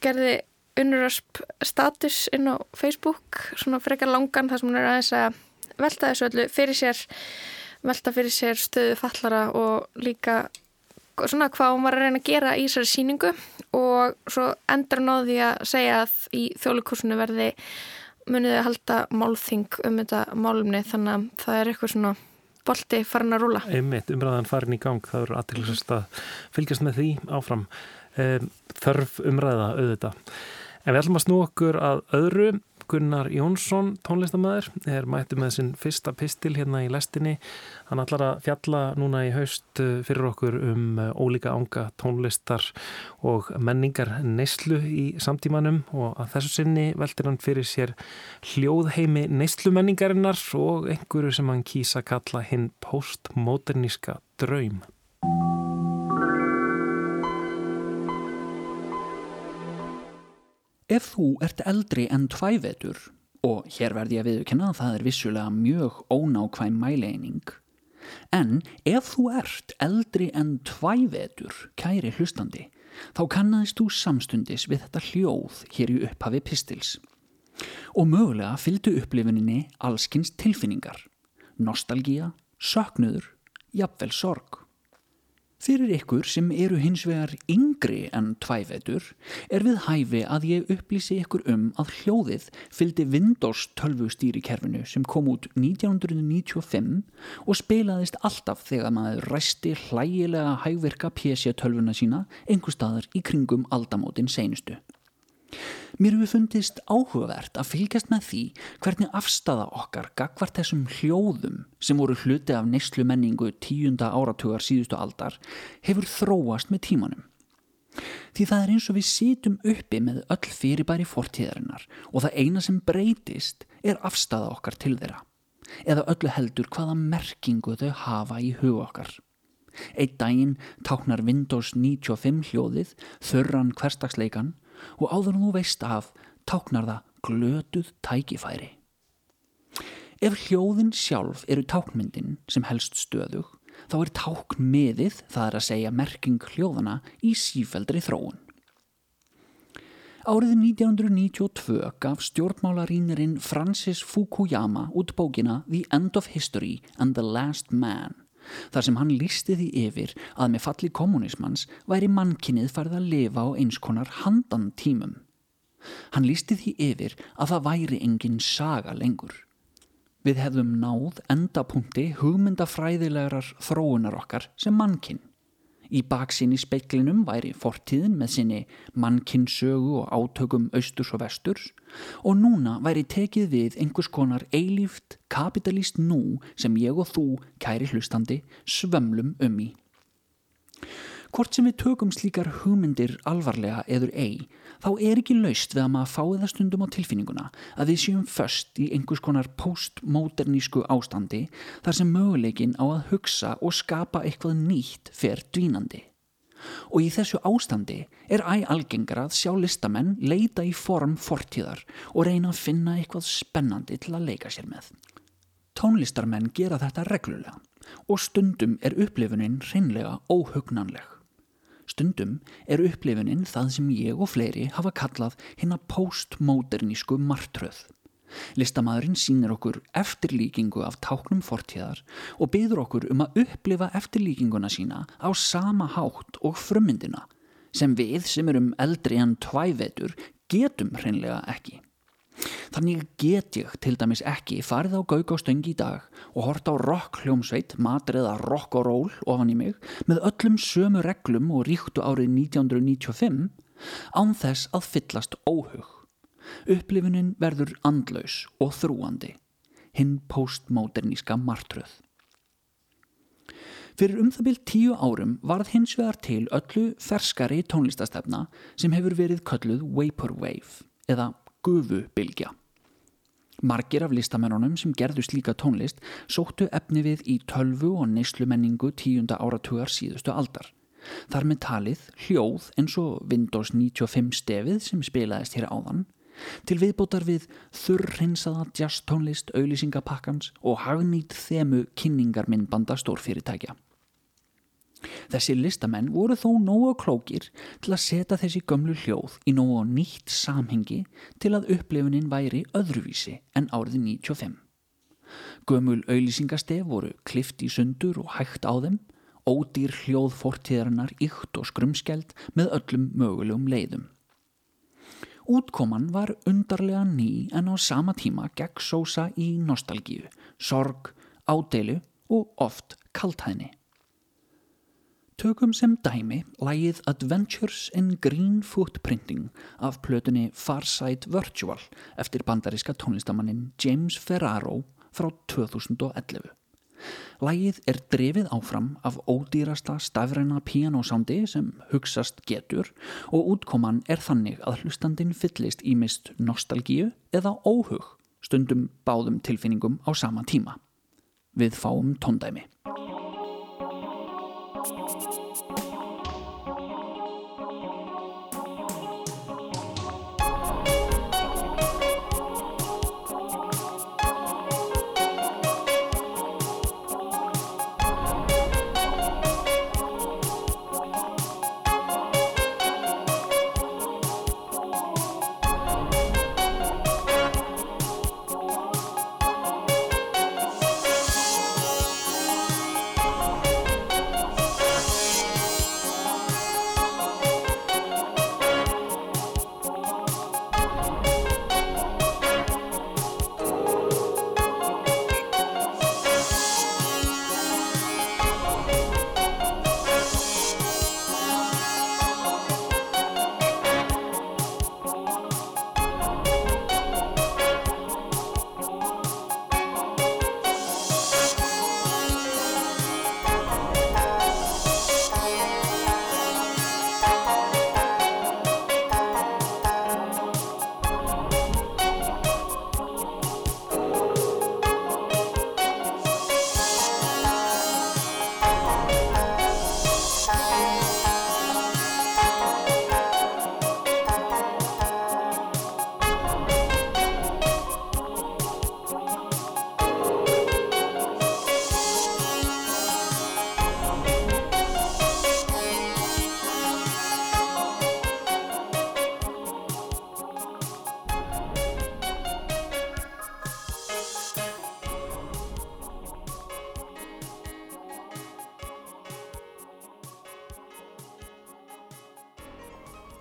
A: gerði Unnar Asp status inn á Facebook, svona frekar langan þar sem hún er aðeins að velta þessu öllu fyrir sér, velta fyrir sér stöðu fallara og líka svona hvað hún var að reyna að gera í þessari síningu og svo endur hann á því að segja að í þjóðlikursinu verði muniði að halda málþing um þetta málumni þannig að það er eitthvað svona bolti farin að rúla.
B: Einmitt, umræðan farin í gang, það eru aðtilsast að fylgjast með því áfram. Þörf umræða auðvitað. En við ætlum að snú okkur að öðru Gunnar Jónsson, tónlistamæður, er mættu með sinn fyrsta pistil hérna í lestinni. Hann ætlar að fjalla núna í haust eh, fyrir okkur um eh, ólíka ánga tónlistar og menningar neyslu í samtímanum og að þessu sinni veldir hann fyrir sér hljóðheimi neyslumenningarinnar og einhverju sem hann kýsa kalla hinn postmoderníska draum.
E: Ef þú ert eldri en tvævetur, og hér verði ég að viðkynna að það er vissulega mjög ónákvæm mæleining, en ef þú ert eldri en tvævetur, kæri hlustandi, þá kannast þú samstundis við þetta hljóð hér í upphafi pistils. Og mögulega fylgdu upplifuninni allskynst tilfinningar, nostalgía, söknuður, jafnvel sorg. Fyrir ykkur sem eru hins vegar yngri en tvæfetur er við hæfi að ég upplýsi ykkur um að hljóðið fylgdi Windows 12 stýrikerfinu sem kom út 1995 og spilaðist alltaf þegar maður ræsti hlægilega hægverka PC 12 sína einhver staðar í kringum aldamótin seinustu. Mér hefur fundist áhugavert að fylgjast með því hvernig afstafa okkar gagvart þessum hljóðum sem voru hluti af neyslu menningu tíunda áratugar síðustu aldar hefur þróast með tímanum. Því það er eins og við situm uppi með öll fyrirbæri fortíðarinnar og það eina sem breytist er afstafa okkar til þeirra eða öllu heldur hvaða merkingu þau hafa í huga okkar. Eitt daginn táknar Windows 95 hljóðið þörran hverstagsleikan og áður nú veist af táknar það glötuð tækifæri. Ef hljóðin sjálf eru táknmyndin sem helst stöðug, þá er tákn miðið, það er að segja merking hljóðana, í sífældri þróun. Árið 1992 gaf stjórnmálarínirinn Francis Fukuyama út bókina The End of History and the Last Man þar sem hann lísti því yfir að með falli kommunismans væri mannkinnið farið að lifa á eins konar handan tímum. Hann lísti því yfir að það væri engin saga lengur. Við hefðum náð endapunkti hugmyndafræðilegar þróunar okkar sem mannkinn. Í baksinn í speiklinum væri fortíðin með sinni mannkinnsögu og átökum austurs og vesturs og núna væri tekið við einhvers konar eilíft kapitalist nú sem ég og þú, kæri hlustandi, svömlum um í. Hvort sem við tökum slíkar hugmyndir alvarlega eður ei, þá er ekki laust við að maður fái það stundum á tilfinninguna að við séum först í einhvers konar postmodernísku ástandi þar sem möguleikin á að hugsa og skapa eitthvað nýtt fer dvínandi. Og í þessu ástandi er æg algengra að sjá listamenn leita í form fortíðar og reyna að finna eitthvað spennandi til að leika sér með. Tónlistarmenn gera þetta reglulega og stundum er upplifunin reynlega óhugnanleg. Stundum er upplifunin það sem ég og fleiri hafa kallað hinn að postmodernísku martröð. Listamæðurinn sínir okkur eftirlíkingu af táknum fortíðar og byður okkur um að upplifa eftirlíkinguna sína á sama hátt og frummyndina sem við sem erum eldri en tvævetur getum hreinlega ekki. Þannig get ég til dæmis ekki farið á gaug á stöngi í dag og hort á rock hljómsveit, matriða rock og roll ofan í mig með öllum sömu reglum og ríktu árið 1995 án þess að fyllast óhug Upplifunin verður andlaus og þrúandi. Hinn postmoderníska martröð. Fyrir um það byrj tíu árum varð hins vegar til öllu ferskari tónlistastefna sem hefur verið kölluð Vaporwave eða gufubilgja. Margir af listamennunum sem gerðu slíka tónlist sóttu efni við í tölvu og neyslumenningu tíunda áratugar síðustu aldar. Þar með talið hljóð eins og Windows 95 stefið sem spilaðist hér áðan, til viðbótar við þurrhinsaða jazz tónlist auðlýsingapakkans og hagnýtt þemu kynningarmyndbanda stórfyrirtækja. Þessi listamenn voru þó nógu klókir til að setja þessi gömlu hljóð í nógu nýtt samhengi til að upplifunin væri öðruvísi en árið 95. Gömul auðlýsingastef voru klift í sundur og hægt á þeim ódýr hljóð fortíðarinnar ykt og skrumskjald með öllum mögulegum leiðum. Útkoman var undarlega ný en á sama tíma gegn sósa í nostalgíu, sorg, ádeilu og oft kaltæðni. Tökum sem dæmi lægið Adventures in Green Footprinting af plötunni Farsight Virtual eftir bandaríska tónlistamannin James Ferraro frá 2011. Lægið er drefið áfram af ódýrasta stafræna pianosándi sem hugsast getur og útkoman er þannig að hlustandin fyllist í mist nostalgíu eða óhug stundum báðum tilfinningum á sama tíma. Við fáum tóndæmi. Thank you.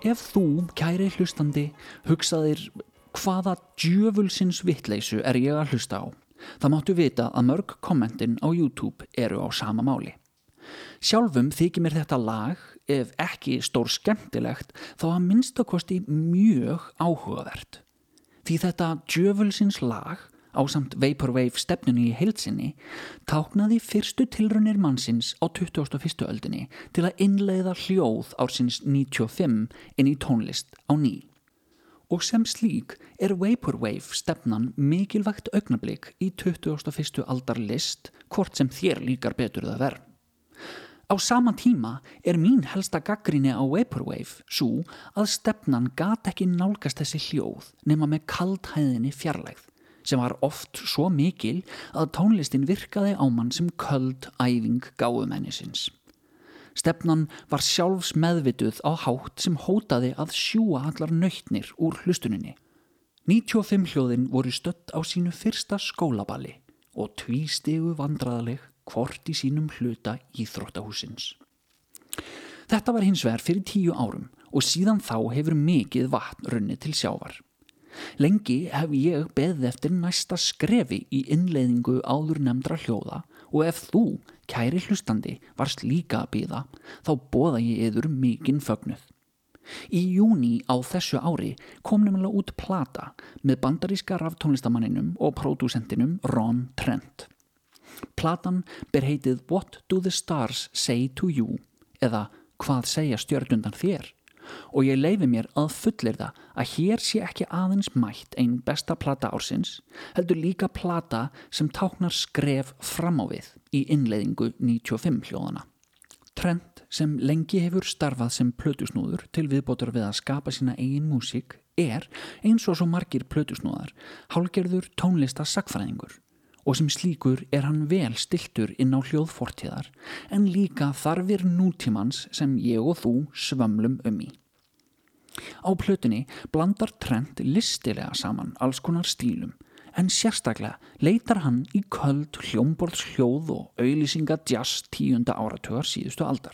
E: Ef þú, kæri hlustandi, hugsaðir hvaða djöfulsins vittleysu er ég að hlusta á, það máttu vita að mörg kommentin á YouTube eru á sama máli. Sjálfum þykir mér þetta lag, ef ekki stór skemmtilegt, þá að minnstakosti mjög áhugavert. Því þetta djöfulsins lag á samt Vaporwave stefnunni í heilsinni táknaði fyrstu tilrunir mannsins á 21. öldinni til að innleiða hljóð ársins 95 inn í tónlist á ný. Og sem slík er Vaporwave stefnan mikilvægt augnablík í 21. aldar list hvort sem þér líkar betur það verð. Á sama tíma er mín helsta gaggrinni á Vaporwave svo að stefnan gata ekki nálgast þessi hljóð nema með kaldhæðinni fjarlægð sem var oft svo mikil að tónlistin virkaði á mann sem köld æfing gáumennisins. Stefnan var sjálfs meðvituð á hátt sem hótaði að sjúa allar nöytnir úr hlustuninni. 95 hljóðin voru stött á sínu fyrsta skólaballi og tvístegu vandraðaleg hvort í sínum hluta í þróttahúsins. Þetta var hins vegar fyrir tíu árum og síðan þá hefur mikið vatn runni til sjávar. Lengi hef ég beðið eftir næsta skrefi í innleiðingu áður nefndra hljóða og ef þú, kæri hlustandi, varst líka að býða, þá bóða ég yfir mikinn fögnuð. Í júni á þessu ári kom nefnilega út plata með bandaríska raftónlistamanninum og pródúsentinum Ron Trent. Platan ber heitið What do the stars say to you eða Hvað segja stjörnundan þér? Og ég leifi mér að fullir það að hér sé ekki aðeins mætt einn besta plata ársins, heldur líka plata sem táknar skref fram á við í innleiðingu 95 hljóðana. Trent sem lengi hefur starfað sem plötusnúður til viðbótur við að skapa sína eigin músík er, eins og svo margir plötusnúðar, hálgerður tónlista sagfræðingur og sem slíkur er hann vel stiltur inn á hljóðfortíðar en líka þarfir nútímans sem ég og þú svömlum um í. Á plötunni blandar Trent listilega saman alls konar stílum en sérstaklega leitar hann í köld hljómborðs hljóð og auðlýsinga jazz tíunda áratugar síðustu aldar.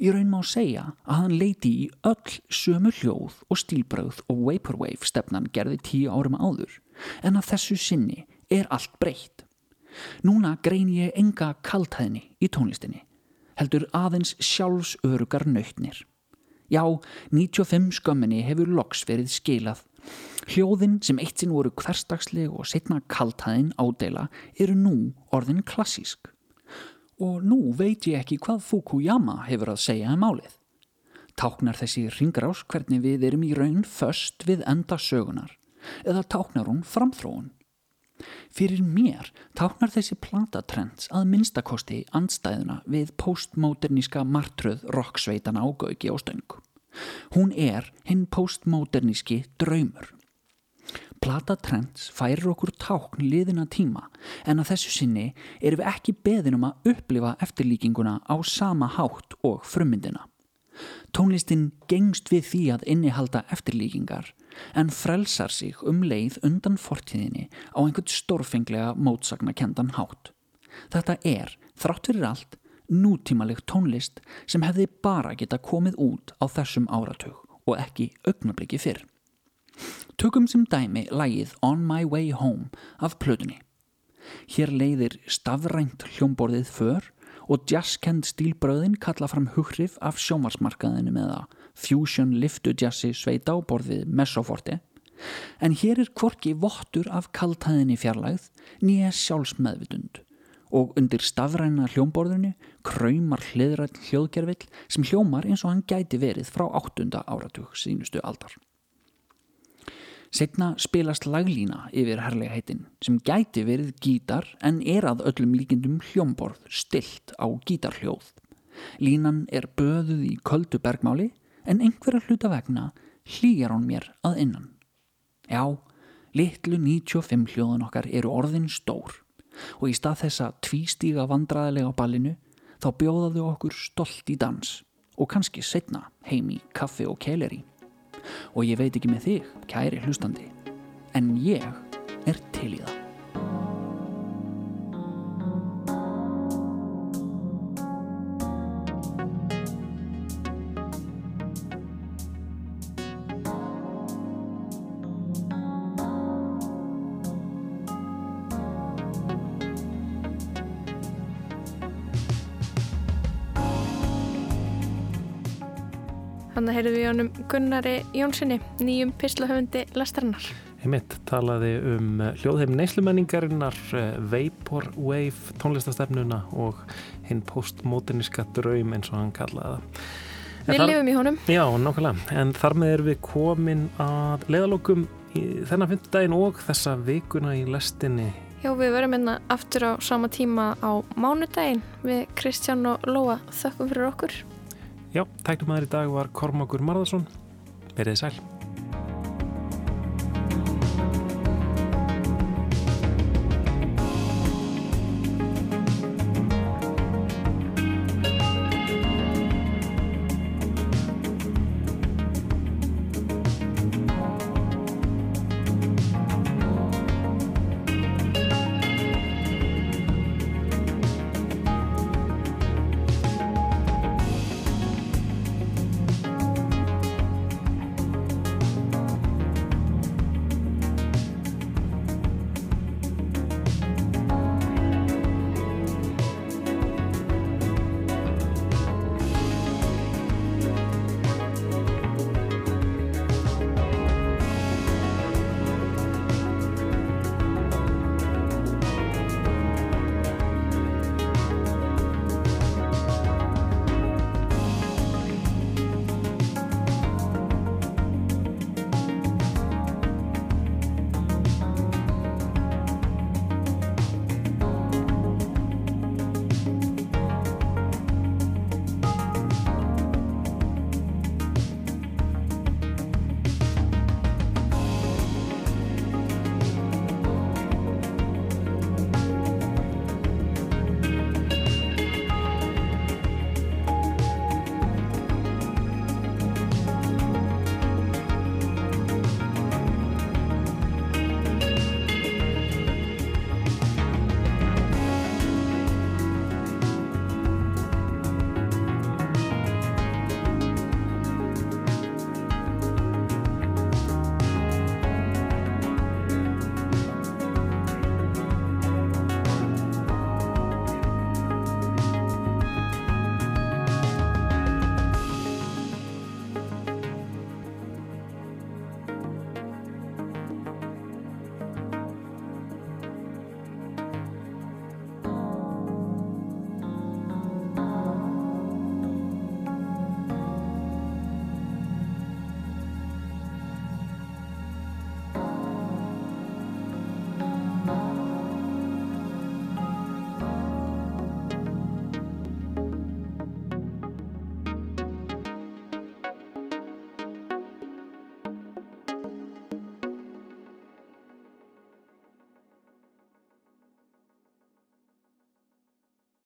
E: Í raun má segja að hann leiti í öll sömu hljóð og stílbröð og vaporwave stefnan gerði tíu árum áður en að þessu sinni er allt breytt. Núna grein ég enga kaltæðni í tónlistinni, heldur aðeins sjálfsörugar nöytnir. Já, 95 skömminni hefur loks verið skilað. Hljóðin sem eitt sinn voru hverstagsleg og setna kaltæðin ádela eru nú orðin klassísk. Og nú veit ég ekki hvað Fukuyama hefur að segja um málið. Táknar þessi ringrás hvernig við erum í raun först við enda sögunar eða táknar hún framþróun? Fyrir mér táknar þessi platatrends að minnstakosti andstæðuna við postmoderníska martröð rocksveitana á gauki á stöng. Hún er hinn postmoderníski draumur. Platatrends færir okkur tákn liðina tíma en að þessu sinni erum við ekki beðin um að upplifa eftirlíkinguna á sama hátt og frummyndina. Tónlistin gengst við því að innihalda eftirlíkingar en frelsar sig um leið undan fortíðinni á einhvern stórfenglega mótsagnakendan hátt. Þetta er, þrátt fyrir allt, nútímaleg tónlist sem hefði bara geta komið út á þessum áratug og ekki augnabliki fyrr. Tökum sem dæmi lægið On My Way Home af plötunni. Hér leiðir stafrænt hljómborðið för og jazzkend stílbröðin kalla fram hughrif af sjómarsmarkaðinu með það fusion liftu jazzi sveita á borðið messoforti en hér er kvorki vottur af kaltæðinni fjarlægð nýja sjálfsmeðvitund og undir stafræna hljómborðinu kræmar hliðrætt hljóðgerfill sem hljómar eins og hann gæti verið frá áttunda áratug sínustu aldar. Segna spilast laglína yfir herlega heitin sem gæti verið gítar en er að öllum líkindum hljómborð stilt á gítarhljóð. Línan er böðuð í köldu bergmáli en einhverja hluta vegna hlýjar hún mér að innan. Já, litlu 95 hljóðan okkar eru orðin stór og í stað þessa tvístíga vandraðilega ballinu þá bjóðaðu okkur stolt í dans og kannski setna heim í kaffi og keileri. Og ég veit ekki með þig, kæri hlustandi, en ég er til í það.
A: Þannig heyrðum við honum Gunnari Jónssoni, nýjum pislahöfundi lastarinnar.
B: Heimitt talaði um hljóðheim neyslumenningarinnar, eh, Vaporwave tónlistastefnuna og hinn postmoderniska draum eins og hann kallaði það. En
A: Við
B: þar-
A: lifum í honum.
B: Já, nokkulega. En þar með erum við komin að leiðalokum í þennan fymtudaginn og þessa vikuna í lestinni.
A: Já, við verum hérna aftur á sama tíma á mánudaginn við Kristján og Lóa. Þökkum fyrir okkur.
B: Já, tæknum aðri dag var Kormakur Marðarsson. Verðið sæl.